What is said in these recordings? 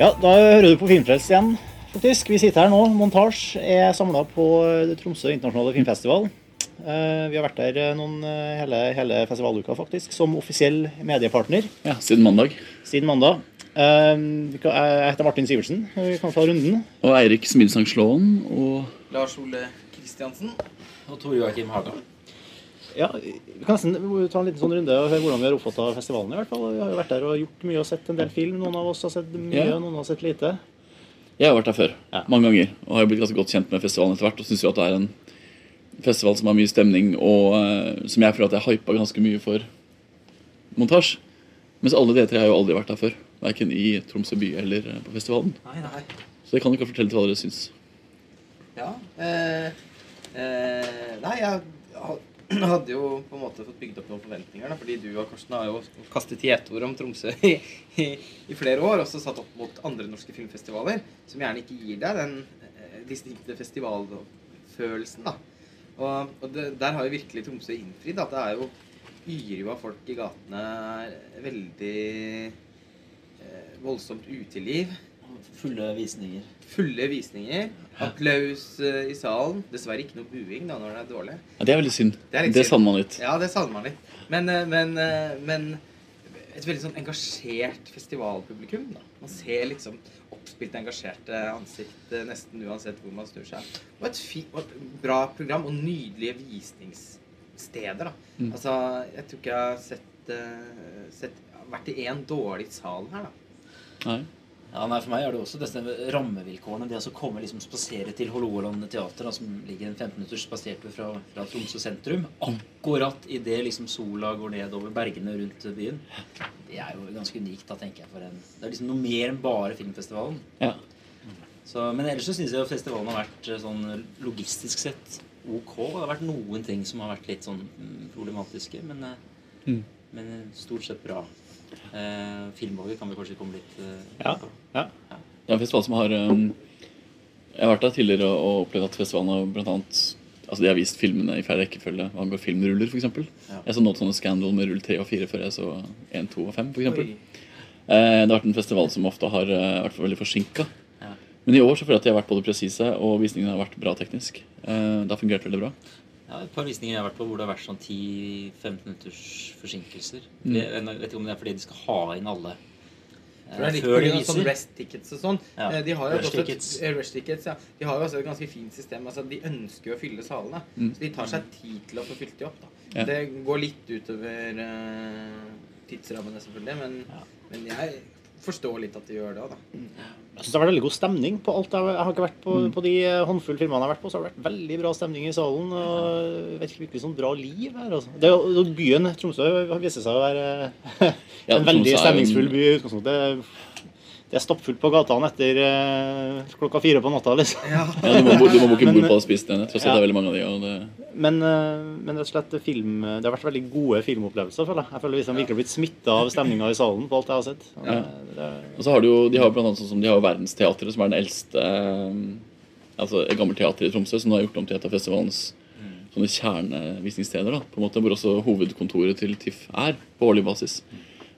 Ja, da hører du på Filmfrelst igjen, faktisk. Vi sitter her nå. Montasj er samla på Tromsø internasjonale filmfestival. Eh, Vi har vært der eh, noen, eh, hele, hele festivaluka, faktisk, som offisiell mediepartner Ja, Siden mandag. siden mandag. Eh, Jeg heter Martin Sivertsen. Vi kan ta runden. Og Eirik Smidsang Slåen og Lars Ole Kristiansen. Og Tor Joakim Haga. Ja, Vi kan nesten ta en liten sånn runde og høre hvordan vi har oppfatta festivalen. i hvert fall. Vi har jo vært der og gjort mye og sett en del film. Noen av oss har sett mye, Ja. noen har sett lite. Jeg har vært der før. Ja. Mange ganger. Og har jo blitt ganske godt kjent med festivalen etter hvert. Og syns jo at det er en festival som har mye stemning, og uh, som jeg føler at jeg hypa ganske mye for montasje. Mens alle de tre har jo aldri vært der før. Verken i Tromsø by eller eh, på festivalen. Nei, nei. Så det kan dere fortelle til hva dere syns. Ja. Eh, eh, nei, jeg ha- hadde jo på en måte fått bygd opp noen forventninger. Da, fordi du og Karsten har jo kastet gjetord om Tromsø i, i, i flere år. Også satt opp mot andre norske filmfestivaler, som gjerne ikke gir deg den eh, distinkte festivalfølelsen. da. Og, og det, der har jo virkelig Tromsø innfridd. At det er jo yrer av folk i gatene. Veldig eh, voldsomt uteliv. Fulle visninger. Fulle visninger. Applaus eh, i salen. Dessverre ikke noe buing da når det er dårlig. Ja, det er veldig synd. Det er Det savner man litt. Ja, det savner man litt. Men, eh, men, eh, men et veldig sånn engasjert festivalpublikum. da. Man ser liksom oppspilte, engasjerte ansikt nesten uansett hvor man snur seg. Og et, fi, og et bra program og nydelige visningssteder. da. Mm. Altså, jeg tror ikke jeg har sett, sett vært i én dårlig sal her, da. Nei. Ja, nei, For meg er det også disse rammevilkårene. Det å komme liksom spasere til Hålogaland teater, da, som ligger en 15 minutters spasertur fra, fra Tromsø sentrum, akkurat idet liksom sola går ned over bergene rundt byen. Det er jo ganske unikt, da, tenker jeg. for en... Det er liksom noe mer enn bare filmfestivalen. Ja. Så, men ellers så syns jeg festivalen har vært eh, sånn logistisk sett ok. Det har vært noen ting som har vært litt sånn mm, problematiske, men, eh, Mm. men stort sett bra. Eh, Filmvalget kan vi kanskje komme litt eh, Ja. på. ja. Det er en festival som har um, Jeg har vært der tidligere og opplevd at festivalen har blant annet Altså De har vist filmene i feil rekkefølge hva angår filmruller, f.eks. Ja. Jeg så nå sånne Scandal med rull 3 og 4 før jeg så 1, 2 og 5, f.eks. Oi. Eh, det har vært en festival som ofte har eh, vært veldig forsinka. Ja. Men i år så føler jeg at de har vært både presise, og visningene har vært bra teknisk. Eh, det har fungert veldig bra. Ja, et par visninger jeg har vært på hvor det har vært sånn 10-15 minutters forsinkelser. Mm. Jeg vet ikke om det er fordi de skal ha inn alle eh, For det er litt før de viser. sånn rest tickets og sånn. Ja. Eh, De har jo Rush også et- tickets. eh, rush tickets, ja. De har jo også et ganske fint system. Altså, de ønsker jo å fylle salene. Mm. Så de tar seg tid til å få fylt de opp. Da. Ja. Det går litt utover uh, tidsrammene, selvfølgelig, men, Ja. men jeg forstår litt at de gjør det òg, da. Jeg synes det har vært veldig god stemning på alt. Jeg har ikke vært på, Mm. på de eh, håndfulle filmene jeg har vært på, så har det vært veldig bra stemning i salen. og Virkelig, virkelig sånn bra liv her. Altså. Det er jo, byen Tromsø viser seg å være Ja, en veldig er jo en- stemningsfull by i utgangspunktet. Det er stappfullt på gatene etter uh, klokka fire på natta. liksom. Ja. Ja, du må, du må booke bord på spisestedene. Tross at Ja. det er veldig mange av de. Og det, Men, uh, men rett og slett film, det har vært veldig gode filmopplevelser. føler Jeg Jeg føler liksom virkelig har blitt smitta av stemninga i salen på alt jeg har sett. Og Ja. det- det- Og så har du jo de har blant annet sånn som de har jo Verdensteatret, som er den eldste eh, Altså et gammelt teater i Tromsø, som nå har gjort om til et av festivalens sånne kjernevisningssteder. da, på en måte, Hvor også hovedkontoret til TIFF er, på årlig basis.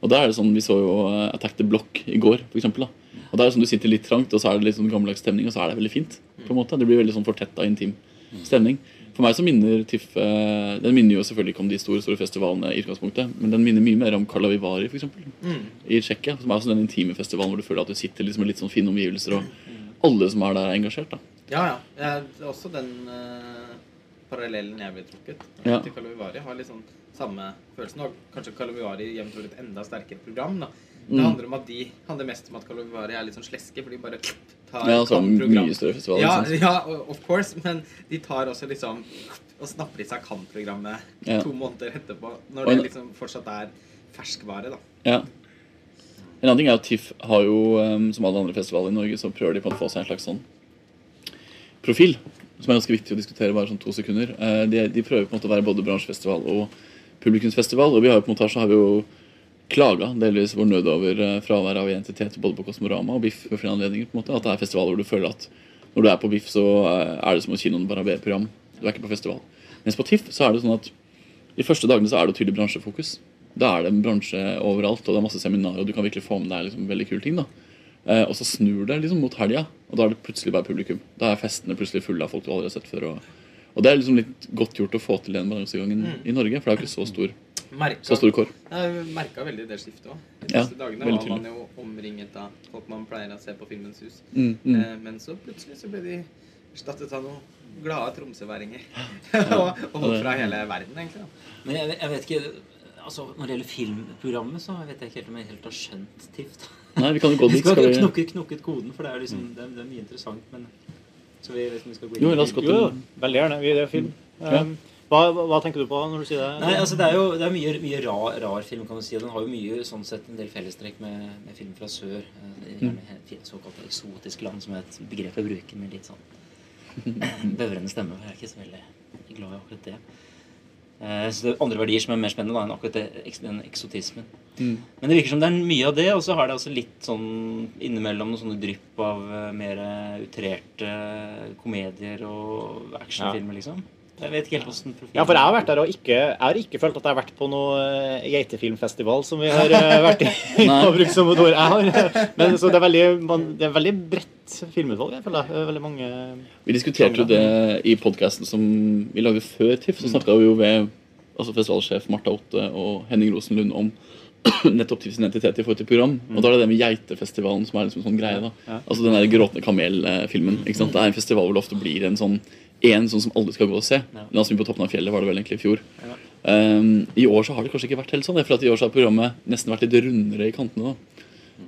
Og der er det sånn, Vi så jo eh, Attack the Block i går, for eksempel, da. Og der er det sånn Du sitter litt trangt, og så er det litt sånn gammeldags stemning, og så er det veldig fint. på en måte, Det blir veldig sånn fortetta, intim stemning. For meg så minner TIFF eh, Den minner jo selvfølgelig ikke om de store store festivalene, i utgangspunktet, men den minner mye mer om Kalavivari for eksempel, Mm. i Tsjekkia, som er også den intime festivalen hvor du føler at du sitter liksom med litt sånn fine omgivelser, og alle som er der, er engasjert. da. Ja, ja. Det er også den uh, parallellen jeg ville trukket Ja. til Kalavivari. Har litt sånn samme følelsen. Og kanskje Kalavivari jevnt over et enda sterkere program. da. Det Mm. handler om at de handler mest om at Kalavivari er litt sånn sleske, for de bare tar Ja, altså Cannes-program. Mye større festival. Ja, ikke ja, of course, men de tar også liksom og snapper i seg Cannes-programmet Ja. to måneder etterpå. Når det liksom fortsatt er ferskvare, da. Ja. En annen ting er at TIFF har jo, um, som alle andre festivaler i Norge, så prøver de på å få seg en slags sånn profil, som er ganske viktig å diskutere bare sånn to sekunder. Eh, De, de prøver på en måte å være både bransjefestival og publikumsfestival, og vi har jo på montasje har vi jo klaga delvis vår nød over fraværet fravær av identitet både på Kosmorama og BIFF ved anledninger. på en måte, At det er festivaler hvor du føler at når du er på BIFF, så eh, er det som å kinoen bare har B-program. Du er ikke på festival. Mens på TIFF så er det sånn at de første dagene så er det tydelig bransjefokus. Da er det en bransje overalt, og det er masse seminarer, og du kan virkelig få med deg liksom veldig kule ting. da. Eh, og så snur det liksom mot helga, og da er det plutselig bare publikum. Da er festene plutselig fulle av folk du aldri har sett før. Og, og det er liksom litt godt gjort å få til den balansegangen Mm. i Norge, for det er jo ikke så stor, Merka, så stor kår. jeg merka veldig det skiftet òg. De Ja, siste dagene var man jo omringet av folk man pleier å se på Filmens hus. Mm, mm. Eh, men så plutselig så ble de erstattet av noen glade tromsøværinger. og, og folk fra hele verden, egentlig. da. Men jeg, jeg vet ikke altså Når det gjelder filmprogrammet, så vet jeg ikke helt om jeg helt har skjønt TIFF. da. Nei, vi kan jo gå dit. skal Skal vi knukket, knukket koden, for det er, liksom, det, er, det er mye interessant. Men så vi hvis vi skal gå inn Jo, la oss gå til veldig gjerne. Vi, er film. Um, hva, hva tenker du på når du sier det? Nei, altså Det er jo det er mye, mye rar, rar film, kan du si. Den har jo mye sånn sett en del fellestrekk med, med film fra sør. eh, Gjerne et såkalt eksotisk land, som er et begrep jeg bruker med litt sånn bevrende stemme. for Jeg er ikke så veldig glad i akkurat det. Eh, Så det er andre verdier som er mer spennende da, enn akkurat det, den eksotismen. Mm. Men det virker som det er mye av det, og så har det også litt sånn innimellom noen sånne drypp av eh, mer eh, utrerte komedier og actionfilmer, liksom. Jeg vet ikke helt hvordan profilen Ja, for jeg har vært der og ikke, jeg har ikke følt at jeg har vært på noe eh, geitefilmfestival, som vi har eh, vært i. Og brukt som et ord. Jeg har. Men, så det er veldig, man, det er veldig bredt filmutvalg. Jeg føler jeg. Veldig mange Vi diskuterte jo det i podkasten som vi lagde før TIFF. Så snakka vi jo ved altså festivalsjef Marta Otte og Henning Rosenlund om nettopp TIFFs identitet i forhold til program. Og da er det det med Geitefestivalen som er liksom en sånn greie. da. Altså den der Gråtende kamel-filmen. ikke sant? Det er en festival hvor det ofte blir en sånn en sånn som alle skal gå og se. Ja. La oss på toppen av fjellet, var det vel egentlig i fjor. Um, I år så har det kanskje ikke vært helt sånn. For at I år så har programmet nesten vært litt rundere i kantene. da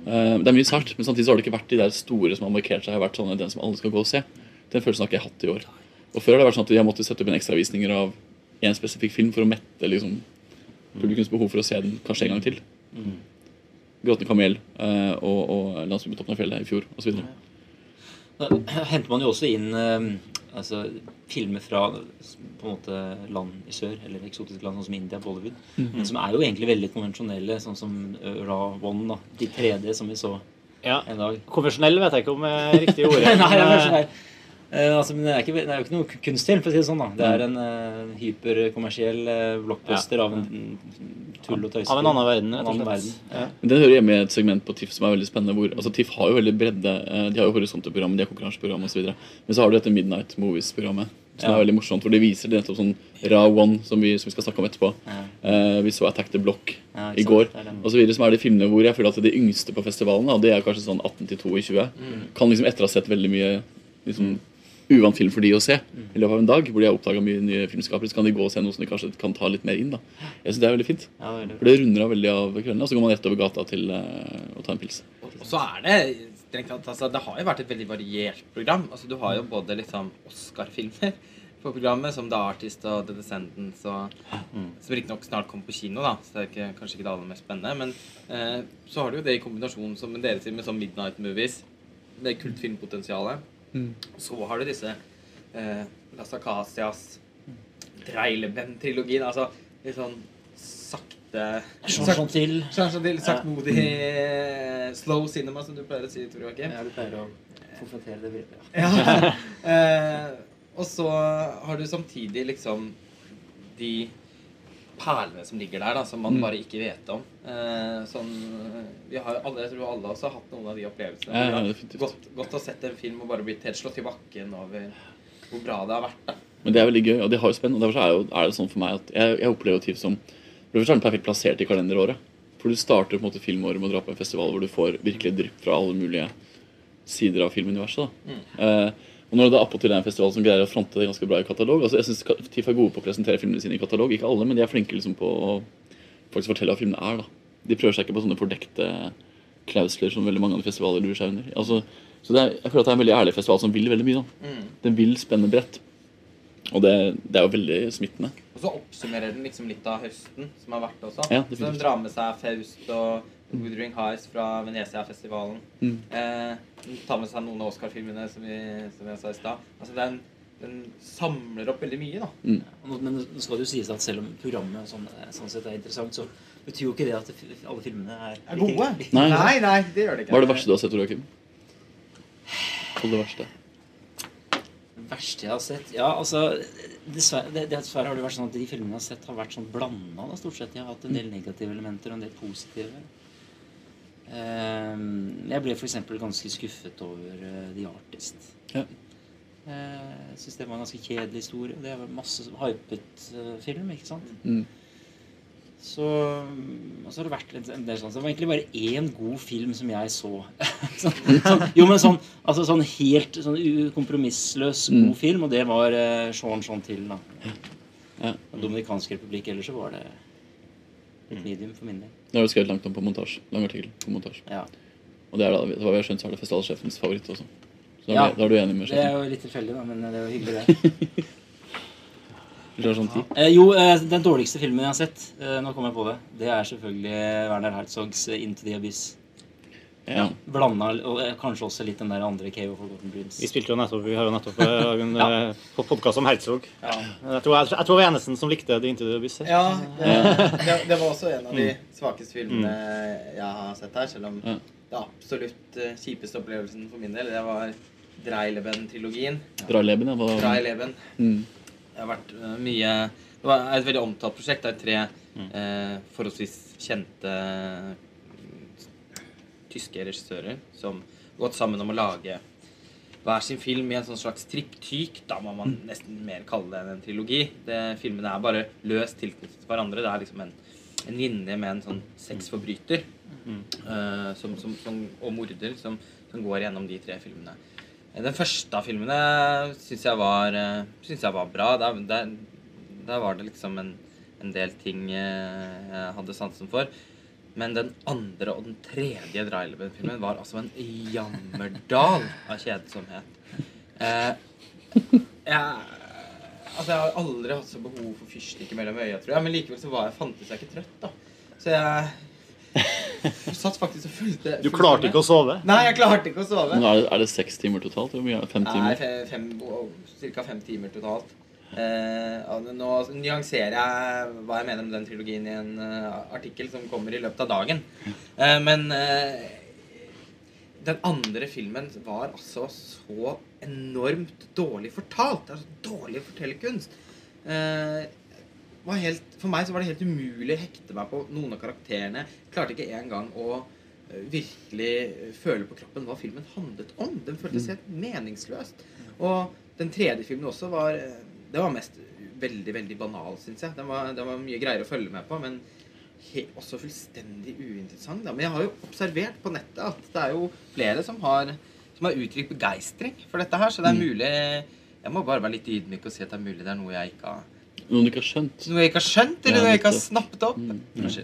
Um, Det er mye sært, men samtidig så har det ikke vært de der store som har markert seg. har vært sånn den som alle skal gå og se. Den følelsen har ikke jeg hatt i år. Og Før har det vært sånn at de har måttet sette opp en ekstravisninger av én spesifikk film for å mette liksom, publikums behov for å se den kanskje en gang til. Mm. Gråtende kamel eh, og, og 'Landsbyen på toppen av fjellet i fjor osv. Da henter man jo også inn eh, altså, filmer fra på en måte land i sør, eller eksotiske land, sånn som India, Bollywood. Men som er jo egentlig veldig konvensjonelle, sånn som uh, Ra One, da. De 3D som vi så Ja. en dag. Konvensjonelle vet jeg ikke om er riktig ord. Nei, men, altså, men det er, ikke, det er jo ikke noe kunstfilm, for å si det sånn. da Det er en uh, hyperkommersiell eh, blockbuster av en tull og tøys. Av en annen verden, rett og slett. verden. Ja. Men Den hører hjemme i et segment på TIFF som er veldig spennende. Hvor, altså TIFF har jo veldig bredde. eh, De har jo horisonte-program, de har konkurranseprogram osv. Men så har du dette Midnight Movies-programmet, som Ja. er veldig morsomt. Hvor de viser nettopp sånn Ra One, som vi, som vi skal snakke om etterpå. Ja. Uh, vi så Attack the Block Ja, i går. Det. Og så videre, som er de filmene hvor jeg føler at de yngste på festivalen, og det er kanskje sånn 18 til 22, kan liksom etter å ha sett veldig mye liksom, uvant film for de å se i løpet av en dag, hvor de har oppdaga mye nye filmskapere, så kan de gå og se noe som de kanskje kan ta litt mer inn. da. Jeg synes det er veldig fint. Ja, det er For det runder av veldig av kveldene, og så går man rett over gata til uh, å ta en pils. Og så er det strengt tatt altså, Det har jo vært et veldig variert program. Altså, du har jo både liksom Oscar-filmer på programmet, som The Artist og The Descendants, og, som riktignok snart kommer på kino, da, så det er ikke, kanskje ikke det aller mest spennende. Men eh, så har du jo det i kombinasjon som dere sier med sånn Midnight Movies, det kultfilmpotensialet. Så har du disse eh, Las Acacias, Dreileben-trilogien, altså litt sånn sakte Sånn sånn til. Sånn saktmodig ja. slow cinema, som du pleier å si, Tor Joakim. Ja, du pleier å konfrontere det videre. Ja. eh, og så har du samtidig liksom de perlene som ligger der, da, som man Mm. bare ikke vet om. Eh, sånn, vi har alle, Jeg tror alle også har hatt noen av de opplevelsene. Ja, ja, hvor det definitivt. har gått, gått og sett en film og bare blitt helt slått i bakken over hvor bra det har vært. da. Men det er veldig gøy, og det har jo spenn. Og derfor er, jo, er det sånn for meg at jeg, jeg opplever TIV som For det første er den perfekt plassert i kalenderåret. For du starter på en måte filmåret med å dra på en festival hvor du får virkelig drypp fra alle mulige sider av filmuniverset. da. Eh, og når det da appåtil er en festival som greier å fronte det ganske bra i katalog altså Jeg synes TIFF er gode på å presentere filmene sine i katalog. Ikke alle, men de er flinke liksom på å faktisk fortelle hva filmene er. da. De prøver seg ikke på sånne fordekte klausler som veldig mange andre festivaler lurer seg under. Altså, så det er, jeg føler at det er en veldig ærlig festival som vil veldig mye. da. Den vil spenne bredt. Og det, det er jo veldig smittende. Og så oppsummerer den liksom litt av høsten som har vært også. Ja, så den drar med seg Faust og Wuthering Highs fra Venezia-festivalen. Mm. Eh, tar med seg noen av Oscar-filmene, som, som jeg sa i stad. Altså, den, den samler opp veldig mye, da. Mm. Men nå skal det jo sies at selv om programmet sånn, sånn sett er interessant, så betyr jo ikke det at alle filmene er, Er gode? Nei. nei, nei, det gjør det ikke. Hva er det verste du har sett, Joakim? Kall det verste. Det verste jeg har sett Ja, altså Dessverre, det, dessverre har det vært sånn at de filmene jeg har sett, har vært sånn blanda. Stort sett. De har hatt en del negative elementer og en del positive. Eh, jeg ble f.eks. ganske skuffet over eh, The Artist. Ja. Eh, Jeg syns det var en ganske kjedelig historie. Det var masse hypet film, ikke sant? Mm. Så, og så har det vært en, del sånn Det var egentlig bare én god film som jeg så. sånn, sånn, jo, men sånn, altså sånn helt sånn kompromissløs Mm. god film, og det var uh, Sean Sean til, da. Ja. Den Dominikanske republikk. Ellers så var det et medium for min del. Det er jo skrevet langt om på montasje. Lang artikkel på montasje. Ja. Og det er da, hva vi har skjønt, så er det festivalsjefens favoritt også. Så da, Ja. er, da er du enig med Det er jo litt tilfeldig, da, men det er jo hyggelig, det. Sånn? Eh, jo, eh, den dårligste filmen jeg har sett, eh, nå kommer jeg på det, det er selvfølgelig Werner Herzogs 'Into the Abyss'. Ja. Blanda og eh, kanskje også litt den der andre Cave of Forgotten Dreams. Vi spilte jo nettopp, vi har jo nettopp eh, en Ja. ja. podkast om Herzog. Ja. Jeg tror jeg, jeg tror jeg var eneste som likte det inntil det bysset. Ja, det, det, det var også en av de svakeste filmene jeg har sett her. Selv om Ja. det absolutt eh, kjipeste opplevelsen for min del, det var Dreileben-trilogien. Dreileben, ja. Dreileben. mm. Det har vært eh, mye Det var et veldig omtalt prosjekt Det er tre eh, forholdsvis kjente mm, tyske regissører som har gått sammen om å lage hver sin film i en sånn slags triptyk. Da må man nesten mer kalle det enn en trilogi. Det, filmene er bare løst tilknyttet til hverandre. Det er liksom en, en linje med en sånn sexforbryter eh, som, som, som, og morder som, som går gjennom de tre filmene. Den første av filmene syns jeg, var, eh, synes jeg var bra. Der, der, der var det liksom en, en del ting eh, jeg hadde sansen for. Men den andre og den tredje Dreileben-filmen var altså en jammerdal av kjedsomhet. Eh, jeg, altså jeg har aldri hatt så behov for fyrstikker mellom øya, tror jeg. Men likevel så var jeg, fantes jeg ikke trøtt, da. Så jeg satt faktisk og fulgte Du klarte ikke å sove? Nei, jeg klarte ikke å sove. Men er det, er det seks timer totalt? Hvor mye er det? Fem Nei, timer? fem, fem, ca. fem timer totalt. Eh, nå nyanserer jeg hva jeg mener om den trilogien i en uh, artikkel som kommer i løpet av dagen. Eh, men eh, den andre filmen var altså så enormt dårlig fortalt. Det er så dårlig fortellerkunst. Eh, var helt, for meg så var det helt umulig å hekte meg på noen av karakterene. Klarte ikke engang å eh, virkelig føle på kroppen hva filmen handlet om. Den føltes helt meningsløst. Og den tredje filmen også var Det var mest veldig, veldig banal, syns jeg. Den var, den var mye greiere å følge med på, men også fullstendig uinteressant. Da. Men jeg har jo observert på nettet at det er jo flere som har, som har uttrykt begeistring for dette her, så det er mulig Jeg må bare være litt ydmyk og si at det er mulig det er noe jeg ikke har noe du ikke har skjønt? noe jeg ikke har skjønt, eller Ja, noe jeg ikke har snappet opp. Mm. Kanskje,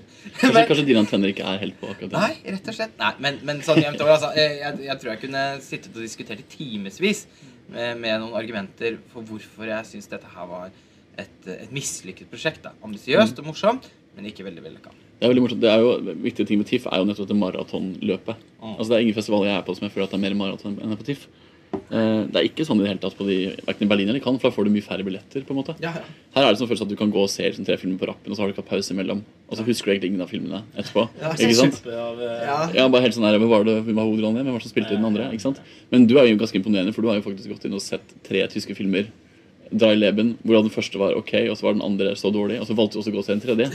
Men- kanskje dine antenner ikke er helt på akkurat det? Nei, rett og slett. Nei, men, men sånn jevnt over, altså. Jeg, jeg tror jeg kunne sittet og diskutert i timevis med, med noen argumenter for hvorfor jeg syns dette her var et, et mislykket prosjekt. da. Ambisiøst og morsomt, men ikke veldig vellykka. Det er veldig morsomt. Det er jo, Viktige ting med TIFF er jo nettopp det maratonløpet. Mm. Altså Det er ingen festival jeg er på som jeg føler at det er mer maraton enn på TIFF. Eh, det er ikke sånn i det hele tatt på de, hverken i Berlin eller Cannes, for da får du mye færre billetter. på en måte. Ja, ja. Her er det sånn følelse at du kan gå og se liksom, tre filmer på rappen, og så har du ikke hatt pause imellom. Og så husker du egentlig ingen av filmene etterpå. Ja, ikke sant? Av, eh, ja. Ja, bare helt sånn her, Hvem var det, hvem var hovedrollen? Hvem var det som spilte i den andre? ikke sant? Men du er jo ganske imponerende, for du har jo faktisk gått inn og sett tre tyske filmer. Dry Leben, hvor den første var ok, og så var den andre så dårlig. Og så valgte du også å gå og se en tredje.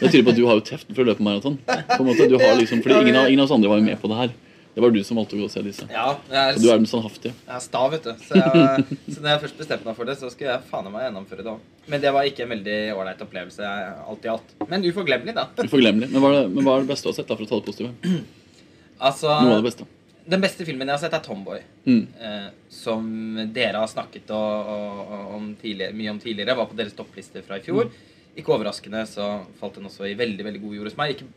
Det tyder på at du har jo teft for å løpe maraton. På en måte, du har liksom, fordi ingen av, ingen av oss andre var jo med på det her. Det var du som valgte å gå og se disse. ja Så du er, er den standhaftige. jeg er sta, vet du. Så, jeg, så når jeg først bestemte meg for det, så skulle jeg faen meg gjennomføre det òg. Men det var ikke en veldig ålreit opplevelse, jeg, alt i alt. Men uforglemmelig, da. Uforglemmelig. Men hva er det, men hva er det beste du har sett, da, for å ta det positive? Altså, Noe av det beste. Den beste filmen jeg har sett, er 'Tomboy'. Mm. Eh, som dere har snakket og, og, om mye om tidligere. Var på deres toppliste fra i fjor. Ikke overraskende så falt den også i veldig veldig god jord hos meg. Ikke,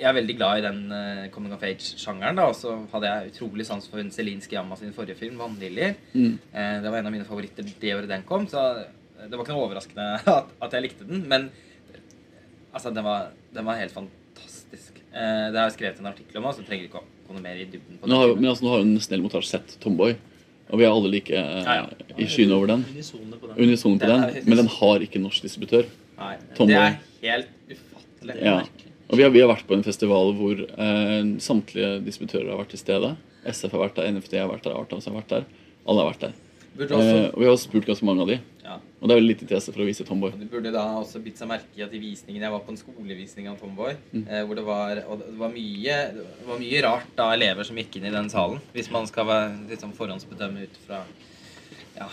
jeg er veldig glad i den uh, coming of age-sjangeren. da Og så hadde jeg utrolig sans for hun Celine Skiamma sin forrige film, 'Vannliljer'. Mm. Uh, det var en av mine favoritter det året den kom. Så det var ikke noe overraskende at, at jeg likte den. Men altså, den var, den var helt fantastisk. Uh, det har jeg skrevet en artikkel om, så trenger jeg ikke å gå noe mer i dybden på har, men altså, nå har hun en snell montasje sett Tomboy, og vi er alle like eh, Ja, ja. i skyene over den. Unisone på den. Unisone på Den men den har ikke norsk distributør. Nei, Tomboy. det er helt ufattelig. Ja. Og vi har, vi har vært på en festival hvor eh, samtlige distributører har vært til stede. SF har vært der, NFD har vært der, Artans har vært der. Alle har vært der. Eh, og vi har spurt ganske mange av de. ja. Og det er veldig lite interesse for å vise Tomboy. Og Du burde da også bitt seg merke i at i visningen Jeg var på en skolevisning av Tomboy. Mm. Eh, hvor det var, og det var, mye, det var mye rart da elever som gikk inn i den salen. Hvis man skal være, liksom, forhåndsbedømme ut fra ja,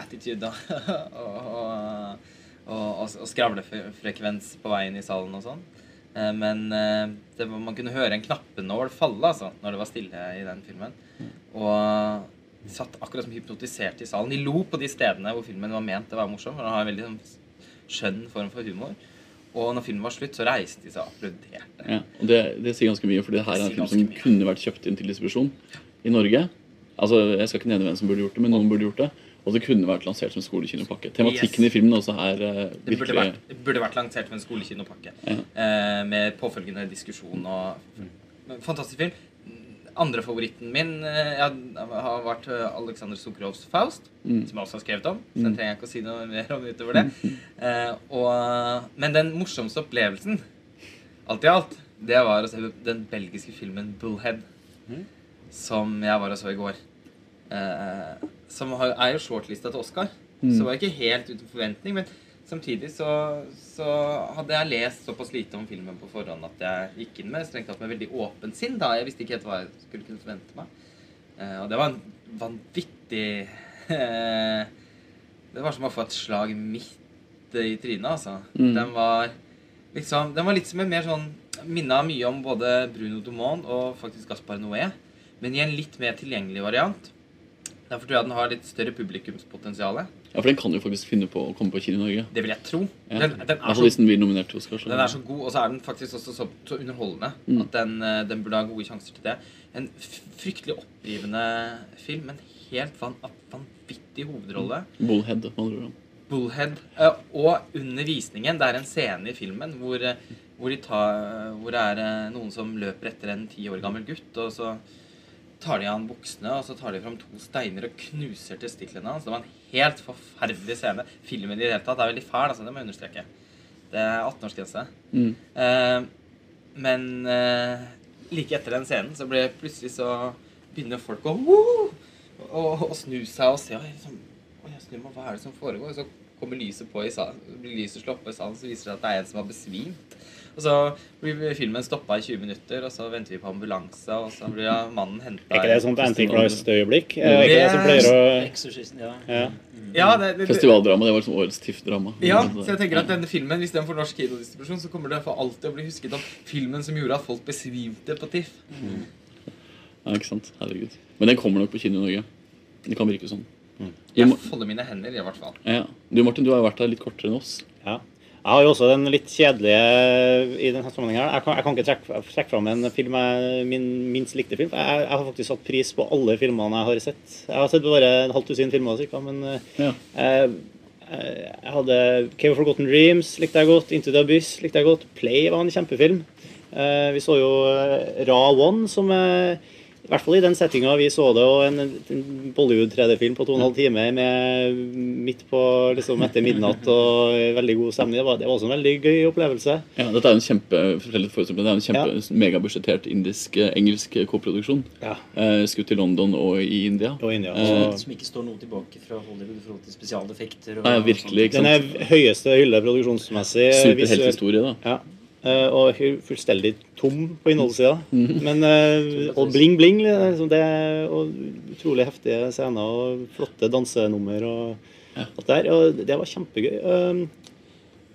attitude da. og, og, og, og, og skravlefrekvens på veien i salen og sånn. Eh, men eh, det, var- man kunne høre en knappenål falle altså, når det var stille i den filmen. Og de satt akkurat som hypnotisert i salen. De lo på de stedene hvor filmen var ment å være morsom. For den har en veldig sånn, skjønn form for humor. Og når filmen var slutt, så reiste de seg og applauderte. Ja, og det, det sier ganske mye, for det her er en film som mye. kunne vært kjøpt inn til distribusjon i Norge. Altså, Jeg skal ikke nevne hvem som burde gjort det, men noen burde gjort det. Og det kunne vært lansert som skolekinopakke. Tematikken Yes. i filmen også er virkelig... Det burde vært, det burde vært lansert som en skolekinopakke. Ja. Uh, med påfølgende diskusjon og Men Fantastisk film. Andre favoritten min uh, har vært eh, Alexander Sukrovs 'Faust', Mm. som jeg også har skrevet om. Så den trenger jeg ikke å si noe mer om utover det. Eh, og, men den morsomste opplevelsen, alt i alt, det var å se den belgiske filmen 'Bullhead', som jeg var og så i går. Eh, som har, er jo shortlista til Oscar. Så var jeg ikke helt uten forventning, men samtidig så, så hadde jeg lest såpass lite om filmen på forhånd at jeg gikk inn med strengt tatt med veldig åpent sinn. da Jeg visste ikke helt hva jeg skulle kunne forvente meg. Eh, og det var en vanvittig eh, Det var som å få et slag midt i trynet, altså. Mm. Den var liksom Den var litt som en mer sånn Minna mye om både Bruno Dumont og faktisk Gaspar Noé, men i en litt mer tilgjengelig variant. Derfor tror jeg den har litt større publikumspotensial. Ja, for den kan jo faktisk finne på å komme på kino i Norge. Det vil jeg tro. Ja. Den, den, er så, hvis den blir nominert til Oscar. så- den er så god, og så er den faktisk også så, så underholdende Mm. at den, eh, den burde ha gode sjanser til det. En fryktelig opprivende film. En helt van, vanvittig hovedrolle. Bullhead, med andre ord. Bullhead. eh, Og under visningen, det er en scene i filmen hvor, eh, hvor, de tar, hvor det er noen som løper etter en ti år gammel gutt, og så tar de av han buksene, og så tar de fram to steiner og knuser testiklene hans. Det var en helt forferdelig scene. Filmen i det hele tatt er veldig fæl, altså, det må jeg understreke. Det er 18-årsgrense. Mm. Eh, men eh, like etter den scenen så ble plutselig så begynner folk å å, å, å snu seg og se og liksom, «Oi, jeg snur meg, Hva er det som foregår? Så kommer lyset på i salen, blir lyset slått på i salen, så viser det seg at det er en som har besvimt. Og så blir filmen stoppa i 20 minutter, og så venter vi på ambulanse, og så blir mannen henta Er ikke det sånt Antichrist-øyeblikk? Er ikke det som pleier ja. ja. Ja, det, det, Festivaldrama. Det var liksom årets TIFF-drama. Ja, så jeg tenker at denne filmen, hvis den får norsk kinodistribusjon, så kommer det for alltid å bli husket om filmen som gjorde at folk besvimte på TIFF. Ja, ikke sant? Herregud. Men den kommer nok på kino i Norge. Det kan virke sånn. Jeg folder mine hender, i hvert fall. ja. du Martin, du har jo vært her litt kortere enn oss. Ja. Jeg har jo også den litt kjedelige i denne sammenhengen. Jeg kan, jeg kan ikke trekke, trekke fram en film jeg, min minst likte film. Jeg, jeg har faktisk satt pris på alle filmene jeg har sett. Jeg har sett bare en halvt tusen filmer cirka, men eh, Ja. jeg, jeg hadde Cave of Forgotten Dreams likte jeg godt. Into the Abyss likte jeg godt. Play var en kjempefilm. Eh, Vi så jo eh, Ra One, som eh, i hvert fall i den settinga vi så det, og en, en Bollywood 3D-film på to og en halv time med midt på liksom etter midnatt og veldig god stemning. Det var, det var også en veldig gøy opplevelse. Ja, dette er en kjempe det er en kjempe megabudsjettert indisk, eh, engelsk koproduksjon. Ja. Eh, skutt i London og i India. Og India. Eh, Som ikke står noe tilbake fra Hollywood i forhold til spesialeffekter. Og, ja, virkelig, ikke den er høyeste hylle produksjonsmessig. visuelt. Superhelthistorie, da. Ja. Eh, og ikke fullstendig tom på innholdssida. Mhm. Men eh, Og bling-bling. Liksom det, og utrolig heftige scener og flotte dansenummer og alt der. Og det var kjempegøy. Eh,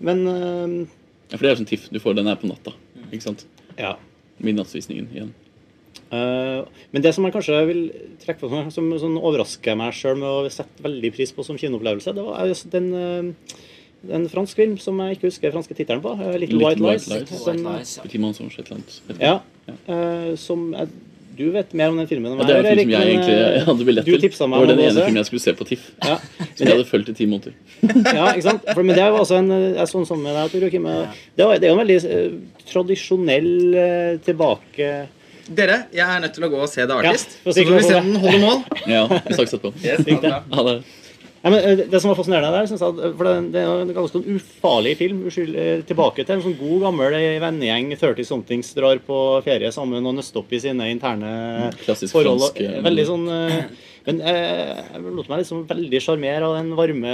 men eh, Ja, for det er sånn TIFF. Du får den her på natta. Ikke sant? ja. Midnattsvisningen igjen. Eh, men det som jeg kanskje vil trekke på som som overrasker meg sjøl med å sette veldig pris på som kinoopplevelse, det var den eh, en fransk film som jeg ikke husker franske tittelen på. eh, Little, Little White White Lies. Lies. Som, White Lies, ja. Petit et eller annet. Vet du. ja, eh, som jeg, Du vet mer om den filmen enn Ja, det er en film som jeg egentlig jeg hadde billett til. Det var den ene filmen jeg skulle se på TIFF. Ja, Som jeg hadde fulgt i ti måneder. ja, ikke sant? For, men det var også en jeg sånn som med deg, Tor Joakim. Det, var- det er jo en veldig eh, tradisjonell eh, tilbake Dere, jeg er nødt til å gå og se The Artist. Ja, så får vi se om den holder mål. Ja, vi snakkes etterpå. Yes, ha det det. Men eh, Det som var fascinerende der, jeg, for det, det er en ganske ufarlig film. Eh, tilbake til en sånn god, gammel eh, vennegjeng, 30-somethings, drar på ferie sammen og nøster opp i sine interne Klassisk forhold. fransk, eh, Veldig sånn eh, Men eh, jeg lot meg liksom veldig sjarmere av den varme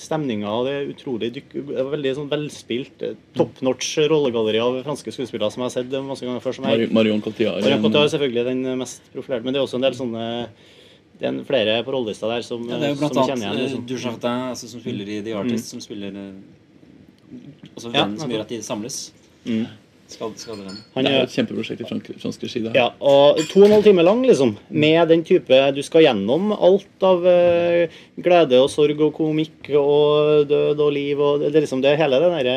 stemninga og det utrolig dykk, det var veldig sånn velspilt, eh, top notch rollegalleri av franske skuespillere som jeg har sett masse ganger før. Marion Cotillard. Marion Cotillard er selvfølgelig den mest profilerte, men det er også en del sånne det er flere på rollelista der som, Ja, det er jo blant vi kjenner annet igjen. eh, Liksom. Altså, som spiller i The Artist, som spiller Altså Altså Ja, som gjør at de samles. Mm. Skadevenn. Han er et kjempeprosjekt i fransk, fransk regi. ja, og to og en halv time lang, liksom. Med den type Du skal gjennom alt av eh, glede og sorg og komikk og død og liv og det, er liksom det hele det derre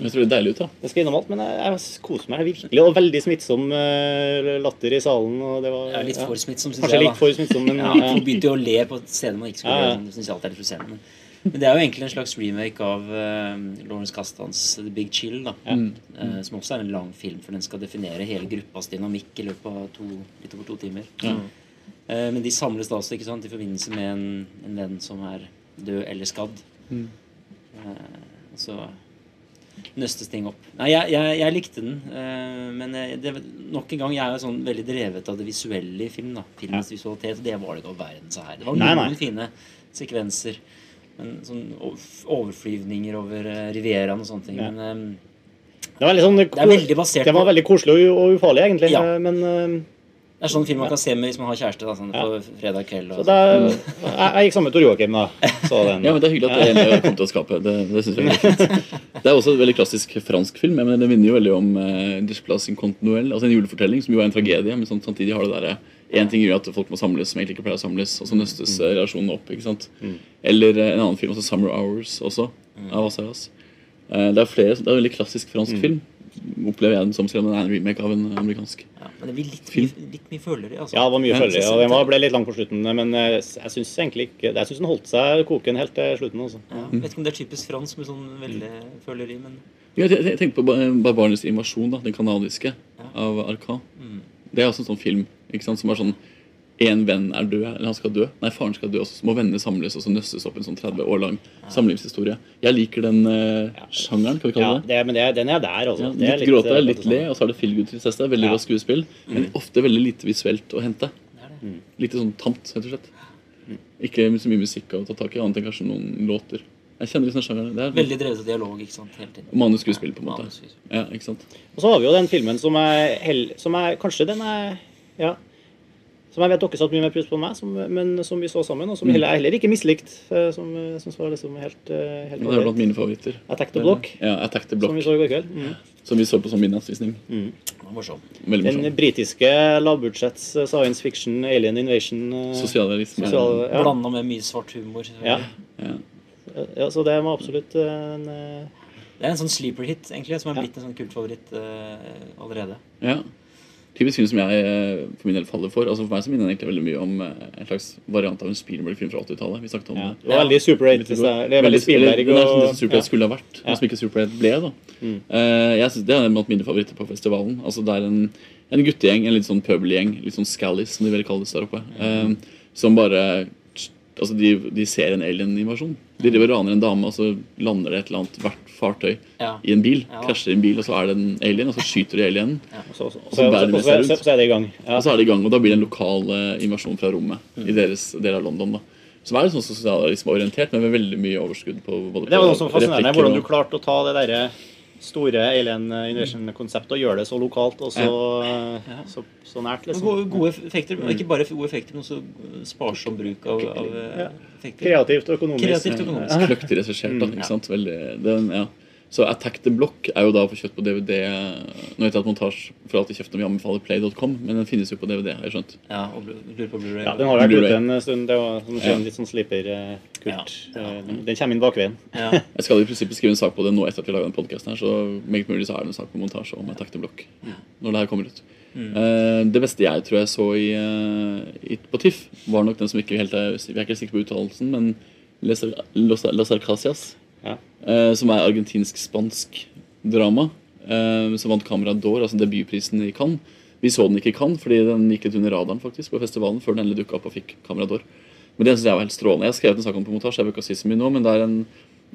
Jeg tror det er deilig ut, da. Jeg skal innom alt, men jeg, jeg koser meg virkelig. Og veldig smittsom eh, latter i salen. Og det var, Ja, litt for smittsom, syns Kanskje jeg. litt for smittsom, men Ja, ja. Begynte jo å le på steder man ikke skulle Ja, ja. le. Det syns jeg alltid er litt frustrerende. Men, det er jo egentlig en slags remake av uh, Lawrence Castans The Big Chill. da Mm. uh, Som også er en lang film, for den skal definere hele gruppas dynamikk i løpet av to, litt over to timer. Ja. Uh, Men de samles da også ikke sant, i forbindelse med en, en venn som er død eller skadd. Mm. Eh, så nøstes ting opp. Nei, jeg, jeg, jeg likte den, eh, men det, nok en gang, jeg er jo sånn veldig drevet av det visuelle i film. da Filmens visualitet. Det var det ikke all verden så her. Det var Nei, noen nei. fine sekvenser. Men sånn overflyvninger over uh, Rivieraen og sånne ting. Ja. Men um, Det var, sånn, det er veldig basert det var veldig koselig og, og ufarlig, egentlig. Ja. eh, Men um, Det er sånn film man kan se med hvis man har kjæreste da, sånn Ja. på fredag kveld. så det er, jeg, jeg gikk sammen med Tor Joakim, da. Så den. Ja, men Det er hyggelig at det ene kom til å skape. Det, det synes jeg er fint. Det er også en veldig klassisk fransk film. men Det minner jo veldig om uh, Displace Incontinuel, altså en julefortelling, som jo er en tragedie. Men sånn, samtidig har det derre Én ting gjør at folk må samles som egentlig ikke pleier å samles, og så nøstes mm. relasjonene opp. ikke sant? Eller eh, en annen film, også 'Summer Hours', også, av Asaras. Eh, det er flere, det er en veldig klassisk fransk film. Opplever jeg den som selv om den er en remake av en amerikansk. ja, men det blir litt, Film. litt mye følere. Altså. Ja, det var mye Ja, følgere, og den ble litt lang på slutten. Men eh, jeg syns egentlig ikke Jeg syns den holdt seg koken helt til slutten. Altså. Ja, vet ikke om det er typisk fransk med sånn veldig føleri, men Ja, jeg, jeg tenkte på Barbarnes Barbarenes invasjon, da, den kanadiske, Ja. av Arcan. mm. Det er også en sånn film ikke sant, som er sånn En venn er død, eller han skal dø. Nei, faren skal dø, og så må vennene samles og så nøstes opp en sånn 30 år lang samlivshistorie. Jeg liker den eh, sjangeren, kan vi kalle Ja, det. Ja, men det, den er der, altså. Ja, Det er litt gråte, litt, litt le, sånn. og så er det feelgood-tristesse. Veldig Ja. bra skuespill, men ofte veldig lite visuelt å hente. det det. Litt sånn tamt, rett og slett. Ikke så mye musikk å ta tak i, annet enn kanskje noen låter. Jeg kjenner liksom sjangeren. Det er Veldig drevet av dialog, ikke sant, hele tiden. manus skuespill, på en måte. Manus. Ja, ikke sant? Og så har vi jo den filmen som er, hell, som er Kanskje den er Ja. Som jeg vet dere satte mye mer pris på enn meg, som, men som vi så sammen, og som Mm. heller, heller ikke mislikt. eh, Som jeg syns var liksom helt, eh, helt Det er blant mine favoritter. Attack the Block, Ja, Attack the som vi så i går kveld. Mm. Som vi så på som midnattsvisning. Mm. Var morsom. Den morsom. britiske lavbudsjetts eh, science fiction alien invasion eh, Sosialrealisme. sosial- ja. Blanda med mye svart humor. Ja. Ja. Ja, så det var absolutt eh, en eh, Det er en sånn sleeper hit, egentlig, som er Ja. blitt en sånn kultfavoritt uh, allerede. ja. Typisk film som jeg for min del faller for. Altså For meg så minner den egentlig veldig mye om en slags variant av en Spielberg-film fra 80-tallet. Vi snakket om ja. det. Det var veldig Super 8. det- er veldig Spielberg Det er sånn det som Super 8 skulle ha vært, Ja. og som ikke Super 8 ble. da Mm. Uh, jeg synes Det er blant mine favoritter på festivalen. Altså Det er en, en guttegjeng, en litt sånn pøbelgjeng, litt sånn scallies, som de vil kalle det der oppe, eh, som bare Altså de, de ser en alien-invasjon. De driver raner en dame, og så lander det et eller annet hvert fartøy Ja. i en bil. Ja. Krasjer i en bil, og så er det en alien, og så skyter de alienen. Og så, så, Og så bærer de seg rundt. så, er det i gang. Ja. Og så er det i gang, og da blir det en lokal eh, invasjon fra rommet Mm. i deres del av London. da Som er sånn sosialrealismeorientert, men med veldig mye overskudd på både Det var noe som fascinerende, hvordan du klarte å ta det derre store Alien Invasion-konseptet og gjøre det så lokalt og så, Ja. så, så nært, liksom. Gode, gode effekter, men ikke bare gode effekter, men også sparsom bruk av, av eh, effekter. Kreativt og økonomisk. Kreativt og økonomisk. Kløktig regissert. Mm, ja. sant? Veldig, den, ja. Så Attack the Block er jo da å få kjøpt på DVD. Nå vet jeg at montasje for alltid kjøpt om vi anbefaler play.com, men den finnes jo på DVD. har jeg skjønt. Ja, og lurer på Blu-ray. Ja, den har vært ute en stund. Det var som Ja. litt sånn sliper-kult. Ja. Den kommer inn bakveien. Ja. Jeg skal i prinsippet skrive en sak på det nå etter at vi lager den podcasten her, så meget mulig så er det en sak på montasje om Attack the Block når det her kommer ut. Mm. Eh, det beste jeg tror jeg så i, eh, i, på TIFF, var nok den som ikke helt er Vi er ikke sikre på uttalelsen, men Los Arcasias. Eh, som er argentinsk-spansk drama. eh, som vant Camera d'Or, altså debutprisen i Cannes. Vi så den ikke i Cannes, fordi den gikk litt under radaren faktisk på festivalen før den endelig dukka opp og fikk Camera d'Or. Men det synes jeg var helt strålende. Jeg har skrevet en sak om på montasje, jeg vil ikke si så mye nå, men det er en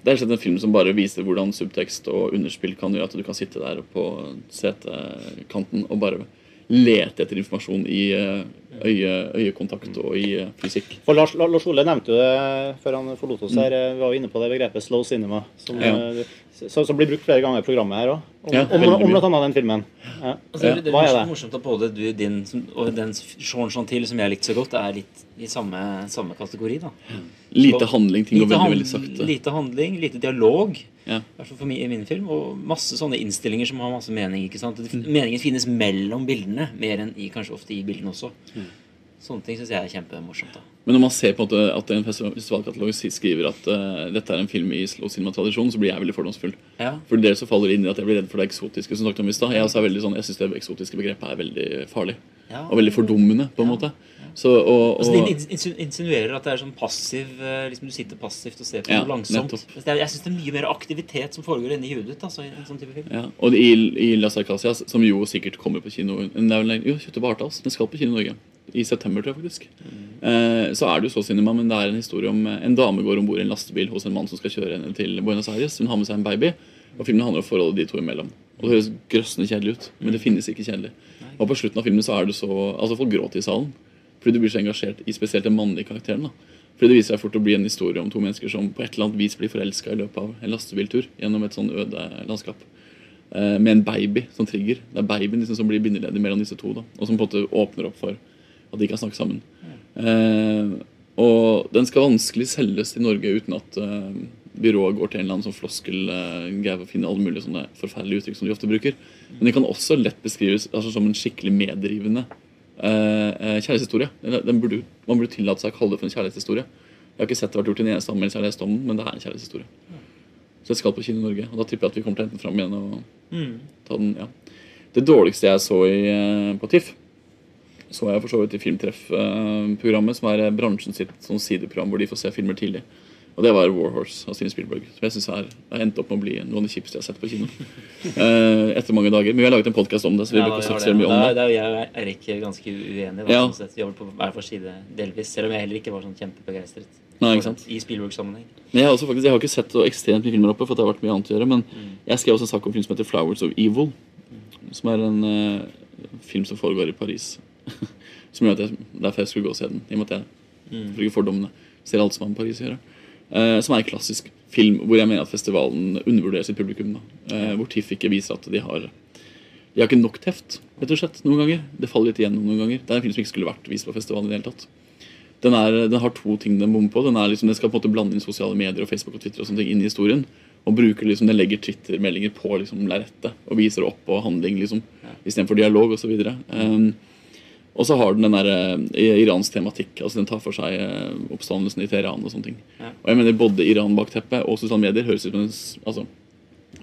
det er en film som bare viser hvordan subtekst og underspill kan gjøre at du kan sitte der på setekanten og bare lete etter informasjon i eh, øye, øyekontakt og i eh, fysikk. For Lars, Lars Ole nevnte jo det før han forlot oss her. eh, Vi var jo inne på det begrepet 'slow cinema', som, Ja. eh, som, som blir brukt flere ganger i programmet her òg. Om, Ja, om, om, om bl.a. den filmen. Ja. Altså, Ja, det, det hva er morsomt, det? morsomt at både du, din som- og den Sean Chantil som jeg likte så godt, er litt i samme, samme kategori. da. Lite handling, ting går veldig, veldig sakte. lite handling, lite dialog. Ja. For mi, i min film. Og masse sånne innstillinger som har masse mening. ikke sant? Mm. Meningen finnes mellom bildene, mer enn i, kanskje ofte i bildene også. Mm. Sånne ting syns jeg er kjempemorsomt. da. Men når man ser på en måte at en festivalkatalog skriver at uh, dette er en film i slow cinema-tradisjon, så blir jeg veldig fordomsfull. Ja. For dere så faller inn i at jeg blir redd for det eksotiske. som snakket om i. Jeg, er veldig sånn, jeg syns det eksotiske begrepet er veldig farlig. Ja. Og veldig fordummende, på en måte. Så, og, Altså, og, ins- de insinuerer at det er sånn passiv eh, liksom Du sitter passivt og ser på Ja, noe langsomt. Altså, er, jeg syns det er mye mer aktivitet som foregår inni huet ditt. Altså, i en sånn type film. ja, og i, i Las Arcasias, som jo sikkert kommer på kino vel, Jo, Kjøttet på Arthouse. Den skal på kino i Norge. I september, tror jeg faktisk. Eh, så er det jo så cinema, men det er en historie om eh, en dame går om bord i en lastebil hos en mann som skal kjøre henne til Buenos Aires. Hun har med seg en baby, og filmen handler om forholdet de to imellom. Og Det høres grøssende kjedelig ut, men det finnes ikke kjedelig. Og på slutten av filmen så er det så Altså, folk gråter i salen. Fordi du blir så engasjert i spesielt den mannlige karakteren. da Fordi det viser seg fort å bli en historie om to mennesker som på et eller annet vis blir forelska i løpet av en lastebiltur gjennom et sånn øde landskap. Eh, med en baby som trigger. Det er babyen liksom som blir bindeledig mellom disse to. da Og som på en måte åpner opp for at de kan snakke sammen. Eh, og den skal vanskelig selges til Norge uten at eh, byrået går til en eller annen sånn floskel for greie å finne alle mulige sånne forferdelige uttrykk som de ofte bruker. Men det kan også lett beskrives altså, som en skikkelig meddrivende eh, eh, kjærlighetshistorie. Burde, man burde tillate seg å kalle det for en kjærlighetshistorie. Jeg har ikke sett det vært gjort i en eneste anmeldelse jeg har lest om den, men det er en kjærlighetshistorie. Så jeg skal på kino i Norge, og da tipper jeg at vi kommer til å hente den fram igjen og ta den. ja. Det dårligste jeg så i, eh, på TIFF, så jeg for så vidt i Filmtreff-programmet, som er eh, bransjen sitt sånn sideprogram hvor de får se filmer tidlig. Og det var War Horse av Steven Spielberg. Som jeg synes er, har endt opp med å bli noe av det kjipeste jeg har sett på kino. Eh, etter mange dager. Men vi har laget en podkast om det, så vi Ja, bør ikke snakke så mye om det. Da er jeg og Erik ganske uenige. Da, Ja. sånn sett. Vi jobber på hver vår side delvis. Selv om jeg heller ikke var sånn kjempebegeistret. Nei, ikke sant? I Spielberg-sammenheng. Men jeg har, også faktisk, jeg har ikke sett så ekstremt mye filmer oppe, for det har vært mye annet å gjøre. Men jeg skrev også en sak om film som heter 'Flowers of Evil'. Som er en uh, film som foregår i Paris. som gjør at jeg, Derfor jeg skulle gå og se den. I og med at jeg for ikke fordommene ser alt som har med Paris å gjøre. Eh, som er en klassisk film hvor jeg mener at festivalen undervurderer sitt publikum. Da. Eh, hvor TIFF ikke viser at de har De har ikke nok teft, rett og slett, noen ganger. Det faller litt igjennom noen ganger. Det er en film som ikke skulle vært vist på festivalen i det hele tatt. Den, er, den har to ting den bommer på. Den, er liksom, den skal på en måte blande inn sosiale medier og Facebook og Twitter og sånne ting inn i historien. Og bruker liksom, Den legger Twitter-meldinger på liksom, lerretet og viser opp på handling liksom, istedenfor dialog osv. Um, og så har den den der eh, Irans tematikk. altså Den tar for seg eh, oppstandelsen i Teheran og sånne ting. Ja. Og jeg mener Både Iran-bakteppet og sosiale medier høres ut som en altså,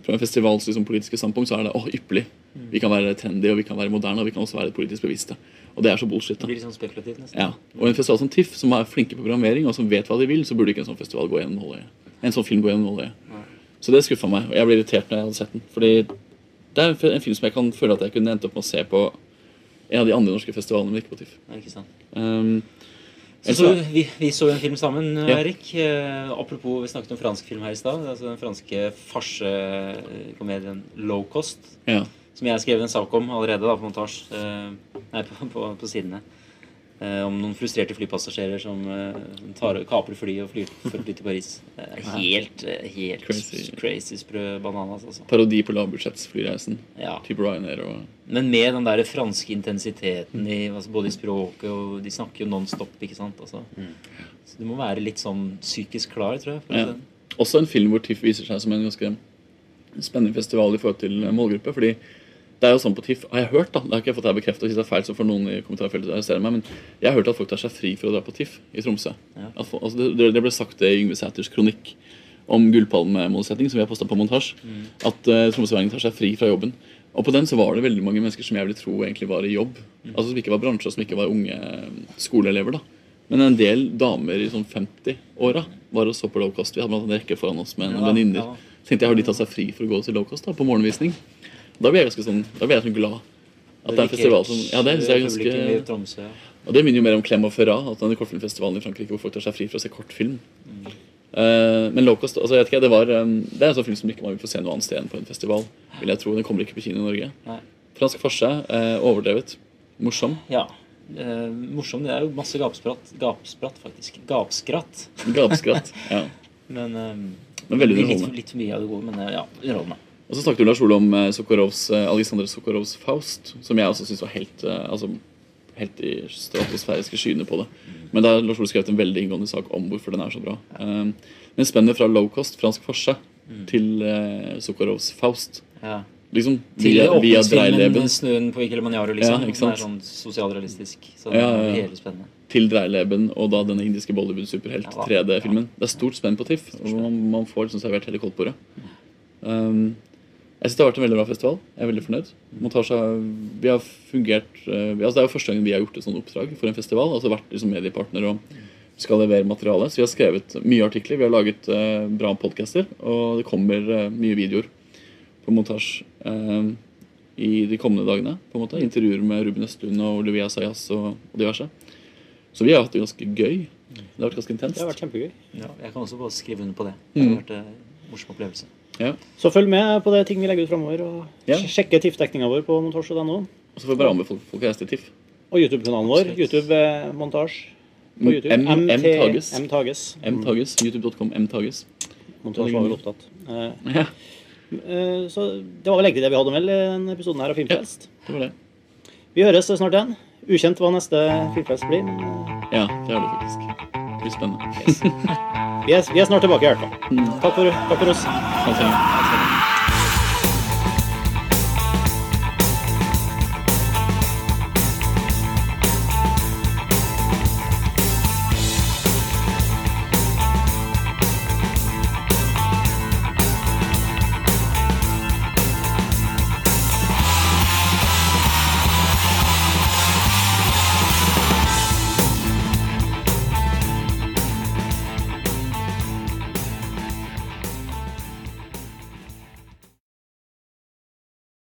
Fra en festivals liksom, politiske standpunkt så er det åh, ypperlig. Vi kan være trendy og vi kan være moderne og vi kan også være politisk bevisste. Og det er så bullshit. Det blir litt sånn spekulativt, nesten. ja. Og en festival som TIFF, som er flinke på programmering og som vet hva de vil, så burde ikke en sånn festival gå gjennom nåløyet. En sånn film gå gjennom nåløyet. Nei. Så det skuffa meg, og jeg ble irritert når jeg hadde sett den. Fordi det er en en film som jeg kan føle at jeg kunne endt opp med å se på en av de andre norske festivalene, vi gikk på TIFF. Ja, ikke sant? Um, Så, så vi, vi så en film sammen, Ja. Erik. Uh, apropos, vi snakket om fransk film her i stad. Altså den franske farsekomedien Low Cost. ja. Som jeg har skrevet en sak om allerede da, på montasje. Uh, nei, på, på, på sidene. Eh, om noen frustrerte flypassasjerer som eh, tar, kaper fly og flyr fly til Paris. Eh, helt helt Crazy. crazy, sprø bananas, altså. Parodi på lavbudsjettsflyreisen. Ja. Type Ryanair og Men med den der franske intensiteten i, altså både i språket og De snakker jo non-stop, ikke sant? Altså. Så du må være litt sånn psykisk klar, tror jeg. For Ja. Også en film hvor TIFF viser seg som en ganske spennende festival i forhold til målgruppe. fordi det er jo sånn på TIFF, har jeg hørt da, det har ikke jeg fått her bekreftet, hvis det er feil, så får noen i kommentarfeltet arrestere meg, men jeg har hørt at folk tar seg fri for å dra på TIFF i Tromsø. Ja. At, altså det, det ble sagt det i Yngve Sæters kronikk om gullpalmemålsetting, som vi har postet på montasje, at uh, tromsøværingen tar seg fri fra jobben. Og på den så var det veldig mange mennesker som jeg ville tro egentlig var i jobb. Altså Som ikke var bransje, og som ikke var unge eh, skoleelever. da. Men en del damer i sånn 50-åra var og så på low cost. Vi hadde blant en rekke foran oss med noen Ja, venninner. ja. Tenkte jeg, Har de tatt seg fri for å gå til low cost da, på morgenvisning? Da blir jeg ganske sånn, da blir jeg sånn glad. At det er en festival som Ja, det syns jeg er ganske Tromsø, ja. Og det minner jo mer om Clem og Ferrat, at den kortfilmfestivalen i Frankrike hvor folk tar seg fri for å se kortfilm. Uh, men low cost, altså jeg vet ikke, det var um, Det er en sånn film som ikke man vil få se noe annet sted enn på en festival. Vil jeg tro. Den kommer ikke på kino i Norge. Nei. Fransk farse, Uh, overdrevet. Morsom. Ja. Uh, morsom. Det er jo masse gapspratt, gapspratt faktisk. Gapskratt. Gapskratt. Ja. Men, um, Men veldig underholdende. litt for mye av det gode, men eh, ja, underholdende. Og så snakket Lars Ole om eh, Sokorovs, eh, Alexander Sokorovs Faust, som jeg også syns var helt, eh, altså, helt i stratosfæriske skyene på det. Men da har Lars Ole skrevet en veldig inngående sak om hvorfor den er så bra. Um, men spennet fra low cost fransk forse, til eh, Sokorovs Faust Ja. Liksom Til åpningsfilmen 'Snøen på Kilimanjaro', liksom. Ja, ikke som er sånn sosialrealistisk. Så Ja, ja, ja. hele spennende. til dreileben og da denne indiske Bollywood-superhelt Ja, 3D-filmen. Det er stort spenn på TIFF, og man, man får liksom servert hele koldtbordet. Um, jeg synes det har vært en veldig bra festival. Jeg er veldig fornøyd. Montasje vi har fungert eh, vi- altså Det er jo første gangen vi har gjort et sånt oppdrag for en festival. altså Vært liksom mediepartner og skal levere materiale. Så vi har skrevet mye artikler. Vi har laget eh, bra podcaster, og det kommer eh, mye videoer på montasje eh, i de kommende dagene. på en måte Intervjuer med Ruben Østlund og Olivia Sayas og, og diverse. Så vi har hatt det ganske gøy. Det har vært ganske intenst. Det har vært kjempegøy. Ja, jeg kan også bare skrive under på det. Det har vært en morsom opplevelse. Ja. Så følg med på det ting vi legger ut framover. Og Ja. sjekke TIFF-dekninga vår på montasje.no. Og så får jeg bare anbefale folk å reise til TIFF. Og YouTube-kanalen vår. YouTube eh. På YouTube. M, M Tages. M Tages. M Tages. YouTube.com M Tages. Montasje var vel opptatt. Eh, Ja, eh, så det var vel egentlig det vi hadde med i denne episoden her av Filmfrelst. det var det. Vi høres snart igjen. Ukjent hva neste Filmfest blir, men eh, Ja, det er det faktisk. Det blir spennende. vi er, vi er snart tilbake i hvert fall. Takk for, takk for oss. Ha det.